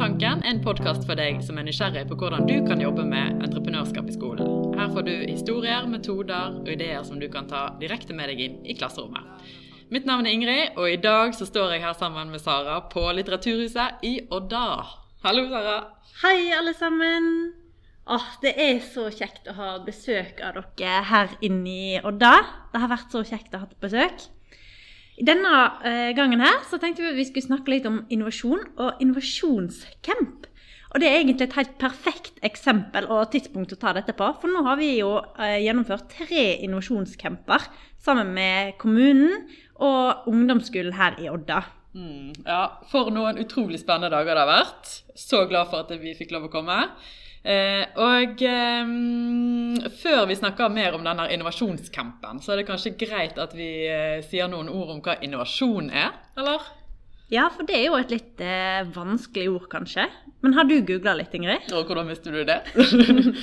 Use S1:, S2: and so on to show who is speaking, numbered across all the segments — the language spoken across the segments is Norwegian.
S1: Gründertanken, en podkast for deg som er nysgjerrig på hvordan du kan jobbe med entreprenørskap i skolen. Her får du historier, metoder og ideer som du kan ta direkte med deg inn i klasserommet. Mitt navn er Ingrid, og i dag så står jeg her sammen med Sara på Litteraturhuset i Odda. Hallo, Sara.
S2: Hei, alle sammen. Åh, det er så kjekt å ha besøk av dere her inne i Odda. Det har vært så kjekt å ha besøk. Denne eh, gangen her så tenkte vi at vi skulle snakke litt om innovasjon og innovasjonscamp. Og det er egentlig et helt perfekt eksempel og tidspunkt å ta dette på. For nå har vi jo eh, gjennomført tre innovasjonscamper sammen med kommunen og ungdomsskolen her i Odda.
S1: Mm, ja, for noen utrolig spennende dager det har vært. Så glad for at vi fikk lov å komme. Eh, og eh, før vi snakker mer om denne innovasjonscampen, så er det kanskje greit at vi eh, sier noen ord om hva innovasjon er, eller?
S2: Ja, for det er jo et litt eh, vanskelig ord, kanskje. Men har du googla litt, Ingrid?
S1: Og hvordan visste du det?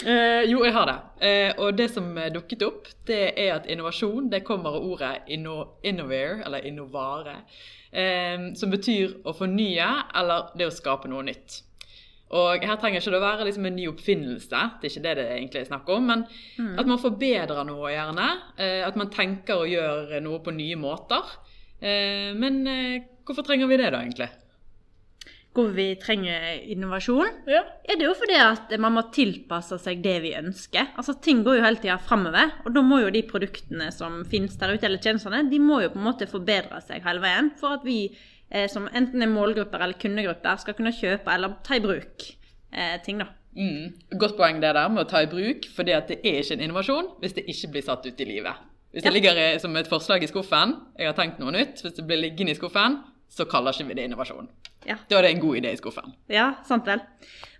S1: Eh, jo, jeg har det. Eh, og det som dukket opp, det er at innovasjon det kommer av ordet inno, innovare, eller innovare, som betyr å fornye eller det å skape noe nytt. Og her trenger ikke det å være liksom en ny oppfinnelse, det er ikke det det egentlig er snakk om. Men mm. at man forbedrer noe, gjerne. Eh, at man tenker å gjøre noe på nye måter. Eh, men eh, hvorfor trenger vi det, da, egentlig?
S2: Hvorfor vi trenger innovasjon?
S1: Ja.
S2: Er det jo fordi at man må tilpasse seg det vi ønsker. Altså Ting går jo hele tida framover, og da må jo de produktene som finnes der ute, eller tjenestene, de må jo på en måte forbedre seg hele veien for at vi eh, som enten er målgrupper eller kundegrupper, skal kunne kjøpe eller ta i bruk eh, ting. da.
S1: Mm. Godt poeng det der med å ta i bruk, for det er ikke en innovasjon hvis det ikke blir satt ut i livet. Hvis det ligger som et forslag i skuffen, jeg har tenkt noe nytt, hvis det blir liggende i skuffen, så kaller ikke vi det innovasjon.
S2: Ja.
S1: Da er det en god idé i skuffen.
S2: Ja, sant vel.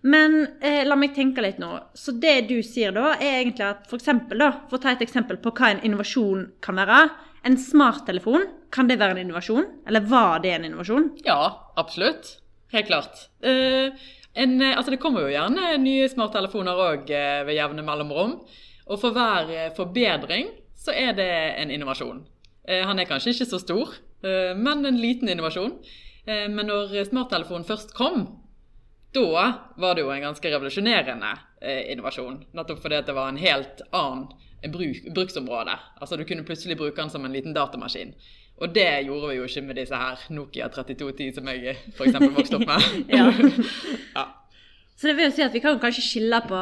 S2: Men eh, la meg tenke litt nå. Så det du sier da, er egentlig at for eksempel, da, for å ta et eksempel på hva en innovasjon kan være, en smarttelefon, kan det være en innovasjon? Eller var det en innovasjon?
S1: Ja, absolutt. Helt klart. Uh, en, eh, altså det kommer jo gjerne nye smarttelefoner òg uh, eh, ved jevne mellomrom. Og for hver forbedring så er det en innovasjon. Uh, han er kanskje ikke så stor, men en liten innovasjon. men når smarttelefonen først kom, da var det jo en ganske revolusjonerende innovasjon. Nettopp fordi det var en helt annen bruk, bruksområde. Altså Du kunne plutselig bruke den som en liten datamaskin. Og det gjorde vi jo ikke med disse her Nokia 3210 som jeg f.eks. vokste opp med.
S2: ja. ja. Så det vil jo si at Vi kan kanskje skille på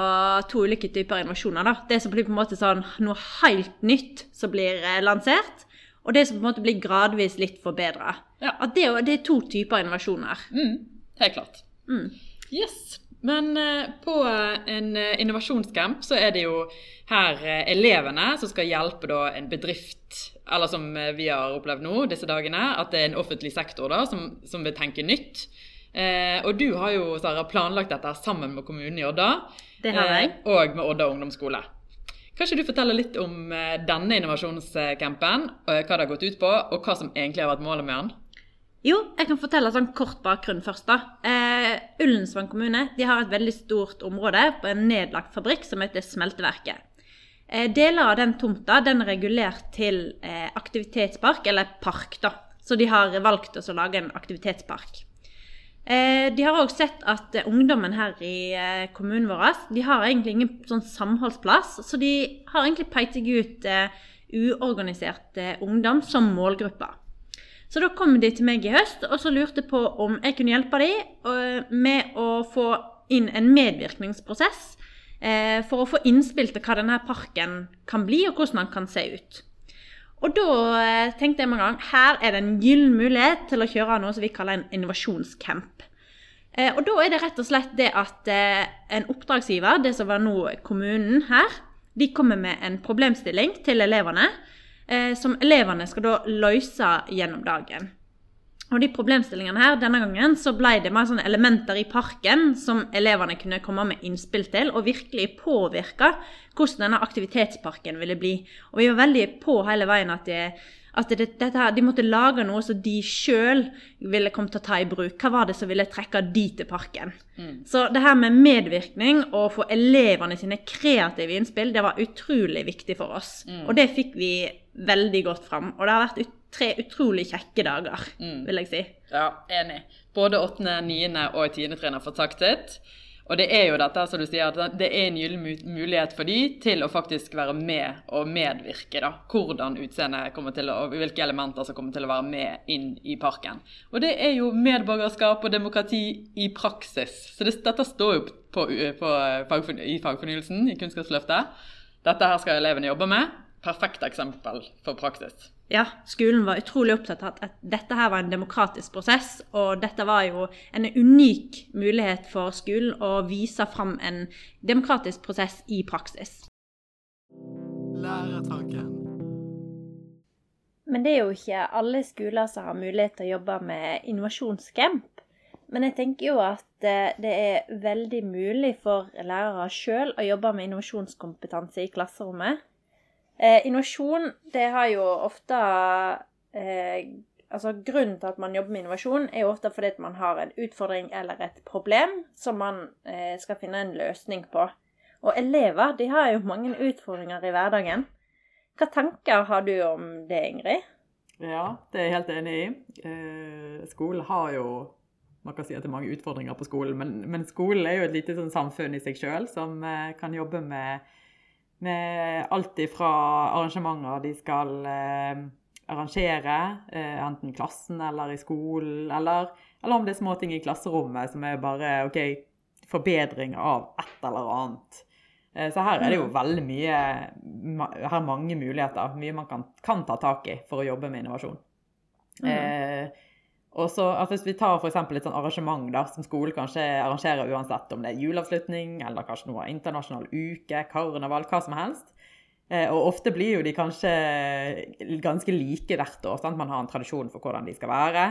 S2: to ulike typer innovasjoner. da. Det som blir på en måte sånn noe helt nytt som blir eh, lansert, og det som på en måte blir gradvis litt forbedra.
S1: Ja.
S2: At det, det, er to typer innovasjoner.
S1: Mm, helt klart.
S2: Mm.
S1: Yes. Men eh, på en eh, innovasjonscamp så er det jo her eh, elevene som skal hjelpe en bedrift, eller som vi har opplevd nå disse dagene, at det er en offentlig sektor da, som, som vil tenke nytt. Eh, og du har jo Sara, planlagt dette sammen med kommunen i Odda.
S2: Det har jeg.
S1: Eh, og med Odda ungdomsskole. Kan ikke du fortelle litt om denne innovasjonscampen, hva det har gått ut på, og hva som egentlig har vært målet med den?
S2: Jo, jeg kan fortelle sånn kort bakgrunn først. da. Eh, Ullensvang kommune de har et veldig stort område på en nedlagt fabrikk som heter Smelteverket. Eh, deler av den tomta den er regulert til eh, aktivitetspark, eller park. da. Så de har valgt å lage en aktivitetspark. Eh, de har òg sett at eh, ungdommen her i eh, kommunen vår de har egentlig ingen sånn samholdsplass. Så de har egentlig pekt seg ut uorganisert ungdom som målgruppe. Så da kom de til meg i høst og så lurte på om jeg kunne hjelpe dem med å få inn en medvirkningsprosess eh, for å få innspill til hva denne parken kan bli, og hvordan den kan se ut. Og da eh, tenkte jeg mange ganger her er det en gyllen mulighet til å kjøre noe som vi kaller en innovasjonscamp. Eh, og da er det rett og slett det at en oppdragsgiver, det som var nå kommunen her, de kommer med en problemstilling til elevene eh, som elevene skal da løse gjennom dagen. Og de problemstillingene her, Denne gangen så ble det mer sånne elementer i parken som elevene kunne komme med innspill til, og virkelig påvirke hvordan denne aktivitetsparken ville bli. Og vi var veldig på hele veien at de, at det, dette, de måtte lage noe som de sjøl ville komme til å ta i bruk. Hva var det som ville trekke de til parken? Mm. Så det her med medvirkning og få elevene sine kreative innspill, det var utrolig viktig for oss. Mm. Og det fikk vi veldig godt fram. Og det har vært tre utrolig kjekke dager,
S3: Mm.
S2: vil jeg si.
S3: Ja, enig. Både 8., 9. og 10. trinn har fått sagt sitt. Og det er jo dette, som du sier, at det er en gyllen mulighet for de til å faktisk være med og medvirke. da, Hvordan utseendet kommer til å, og hvilke elementer som kommer til å være med inn i parken. Og det er jo medborgerskap og demokrati i praksis. Så det, dette står jo på, på på, i fagfornyelsen i Kunnskapsløftet. Dette her skal elevene jobbe med. Perfekt eksempel for praksis.
S2: Ja, skolen var utrolig opptatt av at dette her var en demokratisk prosess, og dette var jo en unik mulighet for skolen å vise fram en demokratisk prosess i praksis.
S1: Læretanken.
S2: Men det er jo ikke alle skoler som har mulighet til å jobbe med innovasjonscamp. Men jeg tenker jo at eh, det er veldig mulig for lærere sjøl å jobbe med innovasjonskompetanse i klasserommet. Eh, innovasjon, det har jo ofte eh, Altså grunnen til at man jobber med innovasjon, er jo ofte fordi at man har en utfordring eller et problem som man eh, skal finne en løsning på. Og elever de har jo mange utfordringer i hverdagen. Hva tanker har du om det, Ingrid?
S1: Ja, det er jeg helt enig i. Eh, skolen har jo Man kan si at det er mange utfordringer på skolen, men, men skolen er jo et lite sånn samfunn i seg sjøl som eh, kan jobbe med, med alt ifra arrangementer de skal eh, arrangere, eh, enten klassen eller i skolen, eller, eller om det er småting i klasserommet som er bare OK, forbedring av et eller annet. Eh, Så her er det jo veldig mye Her er mange muligheter. Mye man kan, kan ta tak i for å jobbe med innovasjon. Eh, og så at Hvis vi tar for et sånn arrangement da, som skolen kanskje arrangerer uansett om det er juleavslutning eller kanskje noe internasjonal uke, karneval, hva som helst. Eh, og ofte blir jo de kanskje ganske like hvert år. Sant? Man har en tradisjon for hvordan de skal være.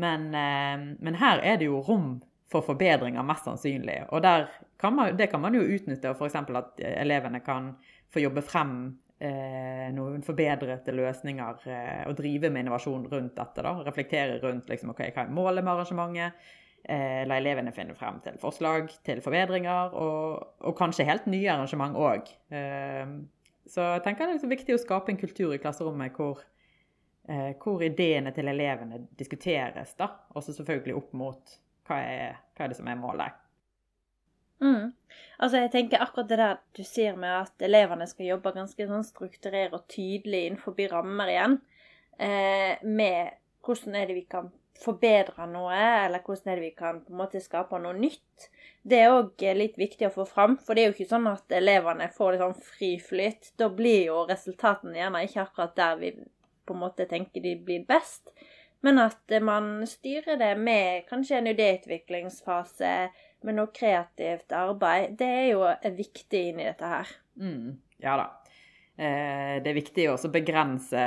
S1: Men, eh, men her er det jo rom for forbedringer, mest sannsynlig. Og kan man, det kan man jo utnytte, f.eks. at eh, elevene kan få jobbe frem noen forbedrede løsninger eh, og drive med innovasjon rundt dette. da, Reflektere rundt liksom, ok, hva er målet med arrangementet. Eh, la elevene finne frem til forslag til forbedringer, og, og kanskje helt nye arrangement òg. Eh, så jeg tenker det er liksom viktig å skape en kultur i klasserommet hvor, eh, hvor ideene til elevene diskuteres, da. Også selvfølgelig opp mot hva er, hva er det som er målet.
S2: Mm. Altså, jeg tenker akkurat det der du sier med at elevene skal jobbe ganske sånn strukturert og tydelig innenfor rammer igjen, eh, med hvordan er det vi kan forbedre noe, eller hvordan er det vi kan på en måte skape noe nytt. Det er òg litt viktig å få fram, for det er jo ikke sånn at elevene får litt sånn fri flyt. Da blir jo resultatene gjerne ikke akkurat der vi på en måte tenker de blir best. Men at man styrer det med kanskje en idéutviklingsfase, med noe kreativt arbeid, det er jo viktig inn i dette her.
S1: Mm, ja da. Eh, det er viktig å begrense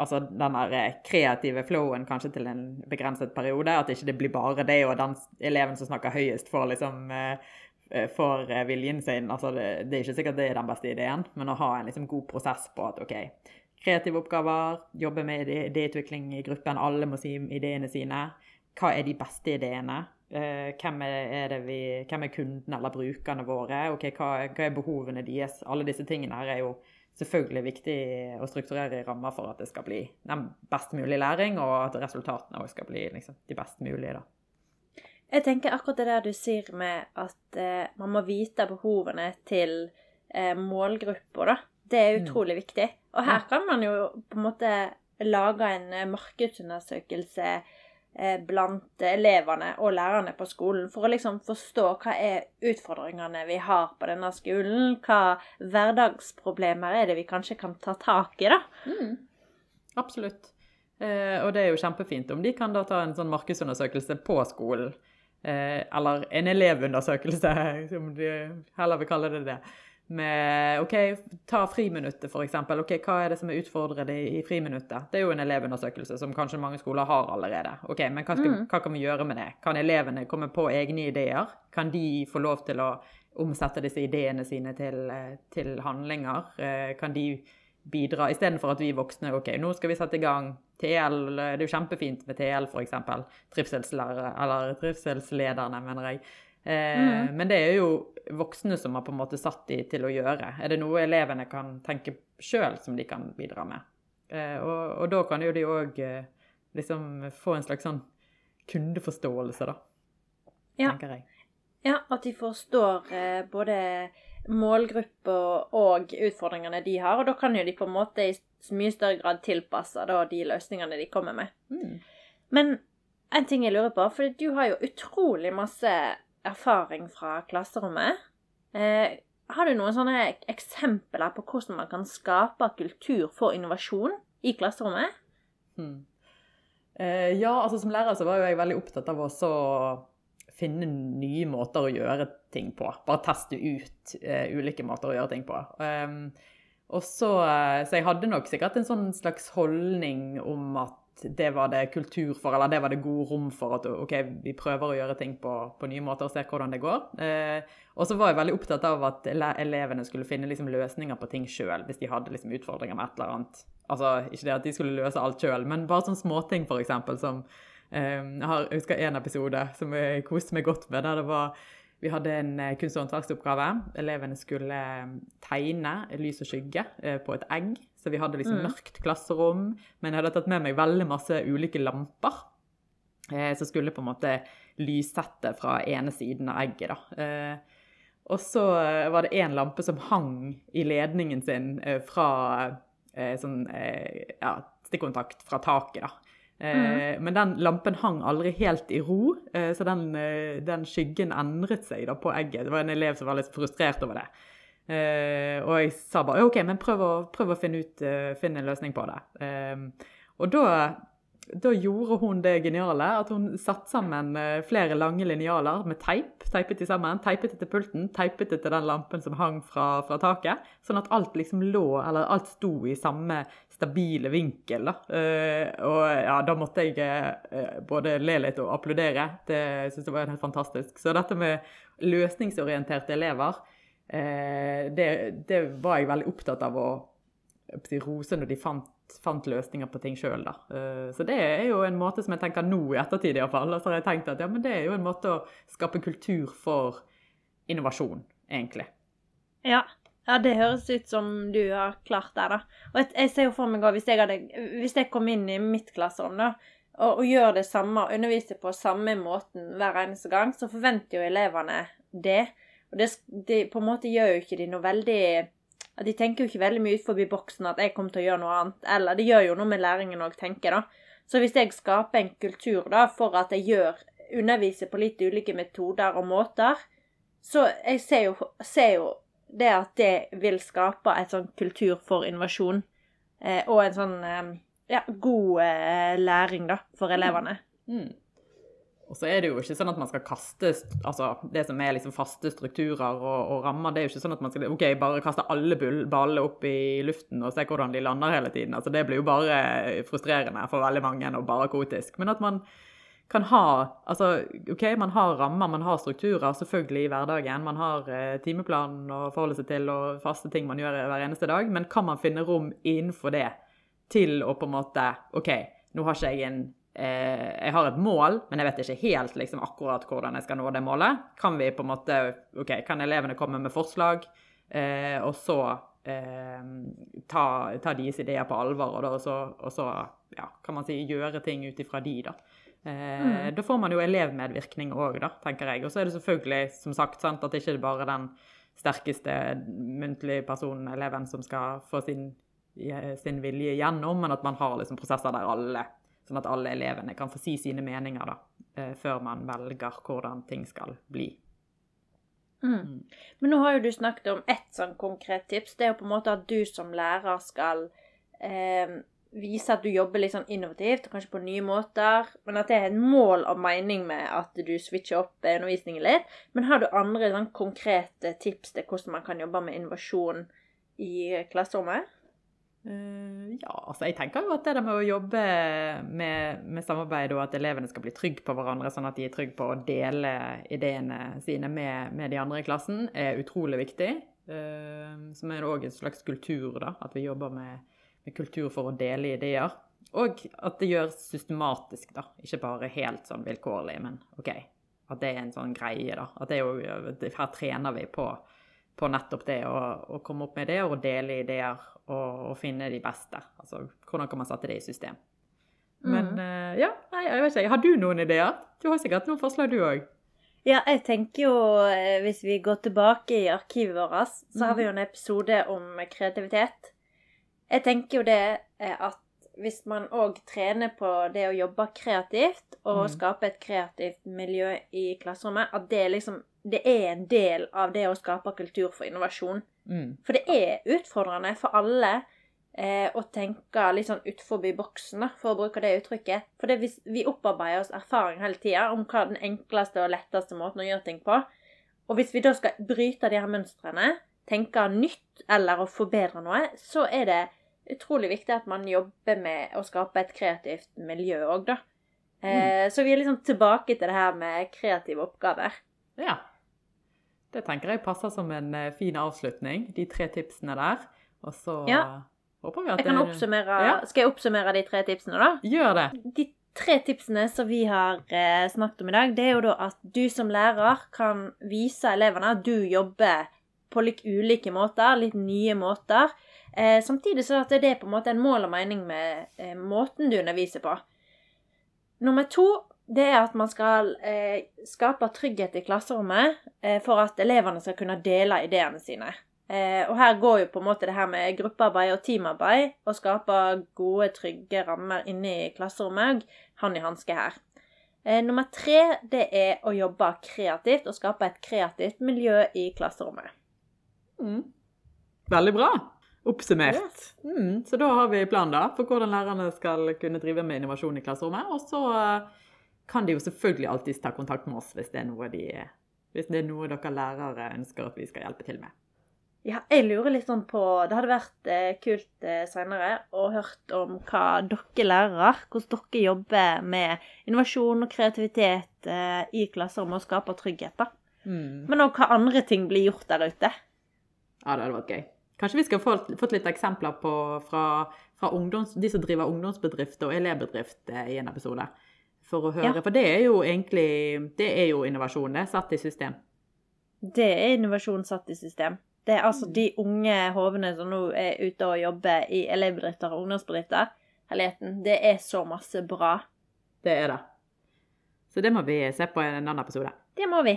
S1: altså den eh, kreative flowen kanskje til en begrenset periode. At ikke det blir bare det, og den eleven som snakker høyest, får liksom eh, viljen sin. Altså det, det er ikke sikkert det er den beste ideen, men å ha en liksom god prosess på at OK, kreative oppgaver, jobbe med idé- idéutvikling i gruppen, alle må si ideene sine. Hva er de beste ideene? Eh, hvem, er, det vi, hvem er kundene eller brukerne våre? Okay, hva, hva er behovene deres? Alle disse tingene her er jo selvfølgelig viktig å strukturere i rammer for at det skal bli den best mulige læring, og at resultatene også skal bli liksom, de best mulige. da.
S2: Jeg tenker akkurat det der du sier med at eh, man må vite behovene til eh, målgrupper, da. Det er utrolig viktig. Og her kan man jo på en måte lage en eh, markedsundersøkelse eh, blant elevene og lærerne på skolen, for å liksom forstå hva er utfordringene vi har på denne skolen. Hva hverdagsproblemer er det vi kanskje kan ta tak i, da.
S1: Absolutt. Eh, og det er jo kjempefint om de kan da ta en sånn markedsundersøkelse på skolen. Eh, eller en elevundersøkelse, som de heller vil kalle det det. Med OK, ta friminuttet, f.eks. Ok, hva er det som er utfordrende i friminuttet? Det er jo en elevundersøkelse som kanskje mange skoler har allerede. Ok, Men hva, skal, hva kan vi gjøre med det? Kan elevene komme på egne ideer? Kan de få lov til å omsette disse ideene sine til, eh, til handlinger? Eh, Kan de bidra, istedenfor at vi voksne ok, nå skal vi sette i gang TL, det er jo kjempefint med TL f.eks. Trivselslærere, eller trivselslederne, mener jeg. Eh, Men det er jo voksne som har på en måte satt de til å gjøre. Er det noe elevene kan tenke sjøl som de kan bidra med? Eh, og, og da kan jo de òg eh, liksom få en slags sånn kundeforståelse, da.
S2: Ja.
S1: Tenker jeg.
S2: Ja, at de forstår både målgrupper og utfordringene de har, og da kan jo de på en måte i mye større grad tilpasse da, de løsningene de kommer med.
S1: Mm.
S2: Men en ting jeg lurer på, for du har jo utrolig masse erfaring fra klasserommet. Eh, har du noen sånne eksempler på hvordan man kan skape kultur for innovasjon i klasserommet?
S1: Hmm. Eh, ja, altså som lærer så var jo jeg veldig opptatt av å finne nye måter å gjøre ting på. Bare teste ut eh, ulike måter å gjøre ting på. Um, og så, så jeg hadde nok sikkert en sånn slags holdning om at det var det kultur for, eller det var det god rom for at ok, vi prøver å gjøre ting på, på nye måter og ser hvordan det går. Eh, og så var jeg veldig opptatt av at elevene skulle finne liksom, løsninger på ting sjøl hvis de hadde liksom, utfordringer med et eller annet. Altså, Ikke det at de skulle løse alt sjøl, men bare sånne småting, f.eks. Som eh, jeg, har, jeg husker en episode som jeg koste meg godt med. der det var vi hadde en eh, kunst- og håndverksoppgave. Elevene skulle eh, tegne lys og skygge eh, på et egg. Så vi hadde liksom
S2: Mm.
S1: mørkt klasserom. Men jeg hadde tatt med meg veldig masse ulike lamper. Eh, som skulle på en måte lyssette fra ene siden av egget. da. Eh, og så eh, var det én lampe som hang i ledningen sin eh, fra eh, sånn eh, ja, stikkontakt fra taket. da. Eh, Men den lampen hang aldri helt i ro, så den, den skyggen endret seg da på egget. Det var en elev som var litt frustrert over det. Eh, og jeg sa bare OK, men prøv å, prøv å finne, ut, uh, finne en løsning på det. Eh, og da, da gjorde hun det geniale at hun satte sammen flere lange linjaler med teip. Teipet de sammen, teipet det til pulten, teipet det til den lampen som hang fra, fra taket. Sånn at alt liksom lå, eller alt sto i samme stabile vinkel. Da. Eh, og ja, da måtte jeg eh, både le litt og applaudere. Det synes jeg var helt fantastisk. Så dette med løsningsorienterte elever, det, det var jeg veldig opptatt av å rose når de fant, fant løsninger på ting sjøl. Uh, så det er jo en måte som jeg tenker nå i ettertid iallfall. Så har jeg tenkt at ja, det er jo en måte å skape kultur for innovasjon, egentlig.
S2: Ja. ja, det høres ut som du har klart det, da. Og jeg, ser jo for meg også, hvis hvis jeg kom inn i mitt klasserom da, og, og gjør det samme, underviser på samme måten hver eneste gang, så forventer jo elevene det. Og det, det på en måte gjør jo ikke de noe veldig De tenker jo ikke veldig mye ut forbi boksen at jeg kommer til å gjøre noe annet. Eller det gjør jo noe med læringen òg, tenker da. Så hvis jeg skaper en kultur da, for at jeg gjør, underviser på litt ulike metoder og måter, så jeg ser jo, ser jo det at det vil skape et sånn kultur for innovasjon. Eh, og en sånn eh, ja, god eh, læring, da, for elevene.
S1: Mm. Og så er det jo ikke sånn at man skal kaste altså det som er liksom faste strukturer og, og rammer. Det er jo ikke sånn at man skal ok, bare kaste alle ballene opp i luften og se hvordan de lander hele tiden. Altså Det blir jo bare frustrerende for veldig mange og bare kaotisk. Men at man kan ha altså ok, man har rammer, man har strukturer selvfølgelig i hverdagen. Man har eh, timeplan å forholde seg til og faste ting man gjør hver eneste dag. Men kan man finne rom innenfor det til å på en måte OK, nå har ikke jeg en eh, jeg har et mål, men jeg vet ikke helt liksom, akkurat hvordan jeg skal nå det målet. Kan vi på en måte, ok, kan elevene komme med forslag, eh, og så eh, ta, ta deres ideer på alvor, og, da, og så, og så ja, kan man si, gjøre ting ut ifra de, da. Mm. Da får man jo elevmedvirkning òg, da, tenker jeg. Og så er det selvfølgelig, som sagt, sant, at det ikke er den sterkeste muntlige personen, eleven, som skal få sin, sin vilje gjennom, men at man har liksom prosesser der alle Sånn at alle elevene kan få si sine meninger da, eh, før man velger hvordan ting skal bli.
S2: Mm. Men nå har jo du snakket om ett sånn konkret tips. Det er jo på en måte at du som lærer skal eh, vise at du jobber litt sånn innovativt, kanskje på nye måter. Men at det er et mål og mening med at du switcher opp eh, undervisningen litt. Men har du andre sånn konkrete tips til hvordan man kan jobbe med innovasjon i klasserommet?
S1: Eh, ja, altså jeg tenker jo at det der med å jobbe med, med samarbeid og at elevene skal bli trygge på hverandre, sånn at de er trygge på å dele ideene sine med, med de andre i klassen, er utrolig viktig. Eh, som er òg en slags kultur, da. At vi jobber med, med kultur for å dele ideer. Og at det gjøres systematisk, da. Ikke bare helt sånn vilkårlig, men OK. At det er en sånn greie, da. At det er jo, her trener vi på på nettopp det å, å komme opp med det og dele ideer og, og finne de beste. Altså hvordan kan man sette det i system. Men eh, ja, nei, jeg vet ikke. Har du noen ideer? Du har sikkert noen forslag, du òg.
S2: Ja, jeg tenker jo, eh, hvis vi går tilbake i arkivet vårt, så har vi jo en episode om kreativitet. Jeg tenker jo det eh, at hvis man òg trener på det å jobbe kreativt og
S1: Mm.
S2: skape et kreativt miljø i klasserommet, at det liksom det er en del av det å skape kultur for innovasjon.
S1: Mm.
S2: For det er utfordrende for alle eh, å tenke litt sånn utenfor boksen, da, for å bruke det uttrykket. For det, vi, vi opparbeider oss erfaring hele tida om hva den enkleste og letteste måten å gjøre ting på. Og hvis vi da skal bryte de her mønstrene, tenke nytt eller å forbedre noe, så er det utrolig viktig at man jobber med å skape et kreativt miljø òg, da. Eh, Så vi er liksom tilbake til det her med kreative oppgaver.
S1: Ja. Det tenker jeg passer som en eh, fin avslutning, de tre tipsene der. Og så
S2: Ja.
S1: håper vi at
S2: Jeg kan
S1: det Ja.
S2: Skal jeg oppsummere de tre tipsene, da?
S1: Gjør det.
S2: De tre tipsene som vi har eh, snakket om i dag, det er jo da at du som lærer kan vise elevene at du jobber på litt ulike måter, litt nye måter. Eh, samtidig så at det er på en måte en mål og mening med eh, måten du underviser på. Nummer to det er at man skal eh, skape trygghet i klasserommet eh, for at elevene skal kunne dele ideene sine. Eh, og her går jo på en måte det her med gruppearbeid og teamarbeid og skape gode, trygge rammer inne i klasserommet hånd i hanske her. Eh, nummer tre det er å jobbe kreativt og skape et kreativt miljø i klasserommet.
S1: Mm. Veldig bra. Oppsummert.
S2: Yes.
S1: Mm, så da har vi planen da, for hvordan lærerne skal kunne drive med innovasjon i klasserommet. Og så eh, kan de jo selvfølgelig alltid ta kontakt med oss hvis det de, hvis det er noe dere lærere ønsker at vi skal hjelpe til med.
S2: Ja, jeg lurer litt sånn på Det hadde vært eh, kult eh, seinere å hørt om hva dere lærere Hvordan dere jobber med innovasjon og kreativitet eh, i klasserommet og skaper trygghet. da.
S1: Mm.
S2: Men òg hva andre ting blir gjort der ute.
S1: Ja, det hadde vært gøy. Kanskje vi skal få fått litt eksempler på, fra, fra ungdoms, de som driver ungdomsbedrift og elevbedrift eh, i en episode. For å høre.
S2: Ja.
S1: For det er jo egentlig det er jo innovasjon, det. Satt i system.
S2: Det er innovasjon satt i system. Det er altså de unge hovene som nå er ute og jobber i elevbedrifter og ungdomsbedrifter. Herligheten, det er så masse bra.
S1: Det er det. Så det må vi se på i en annen episode.
S2: Det må vi.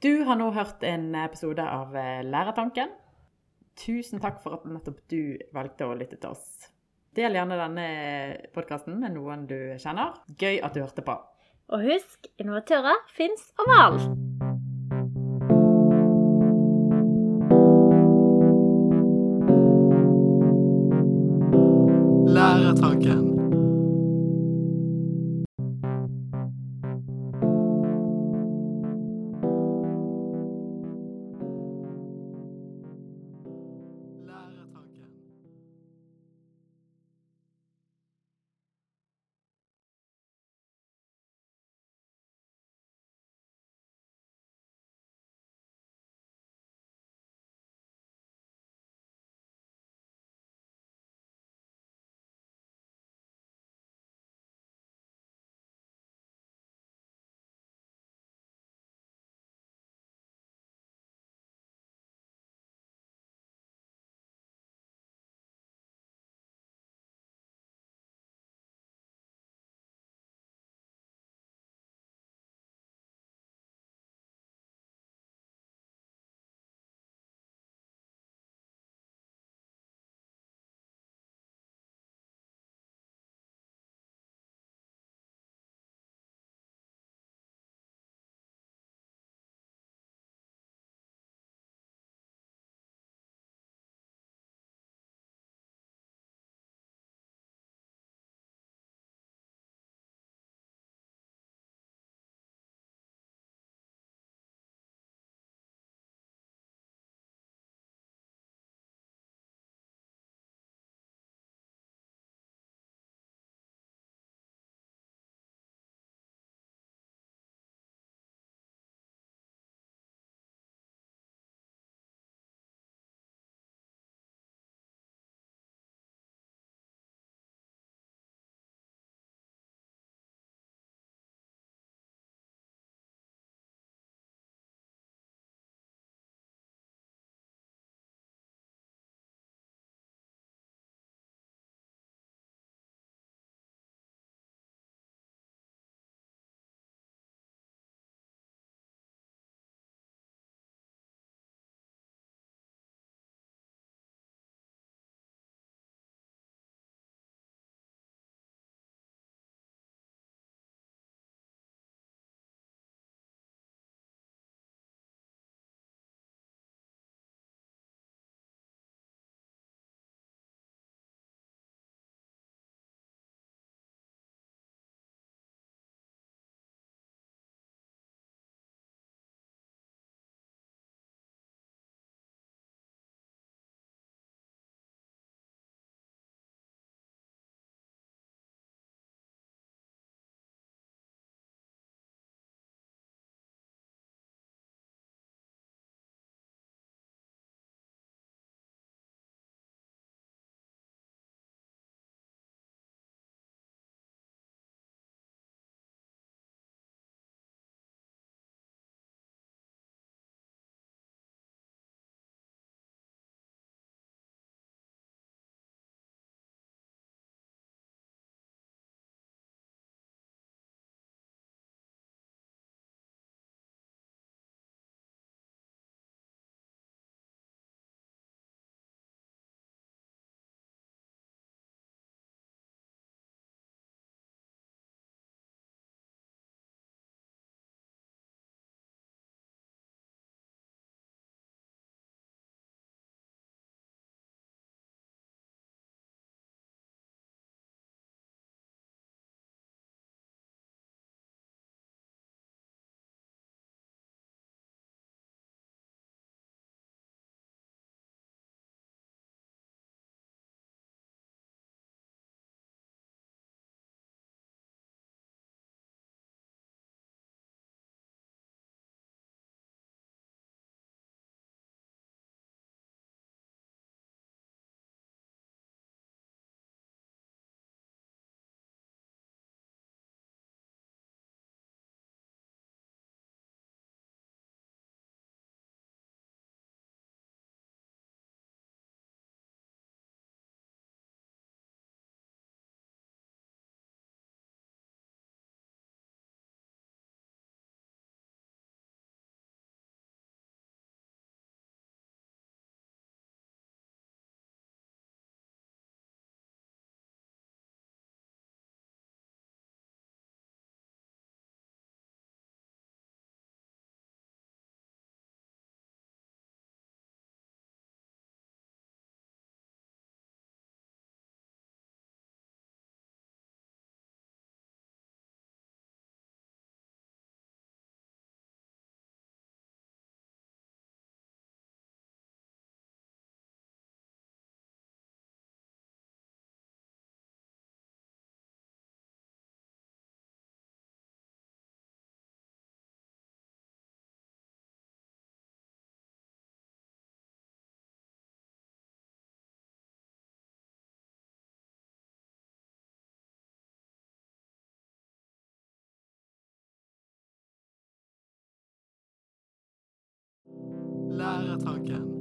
S1: Du har nå hørt en episode av eh, Lærertanken. Tusen takk for at nettopp du valgte å lytte til oss. Del gjerne denne podkasten med noen du kjenner. Gøy at du hørte på.
S2: Og husk, innovatører fins overalt.
S4: Lærertanken.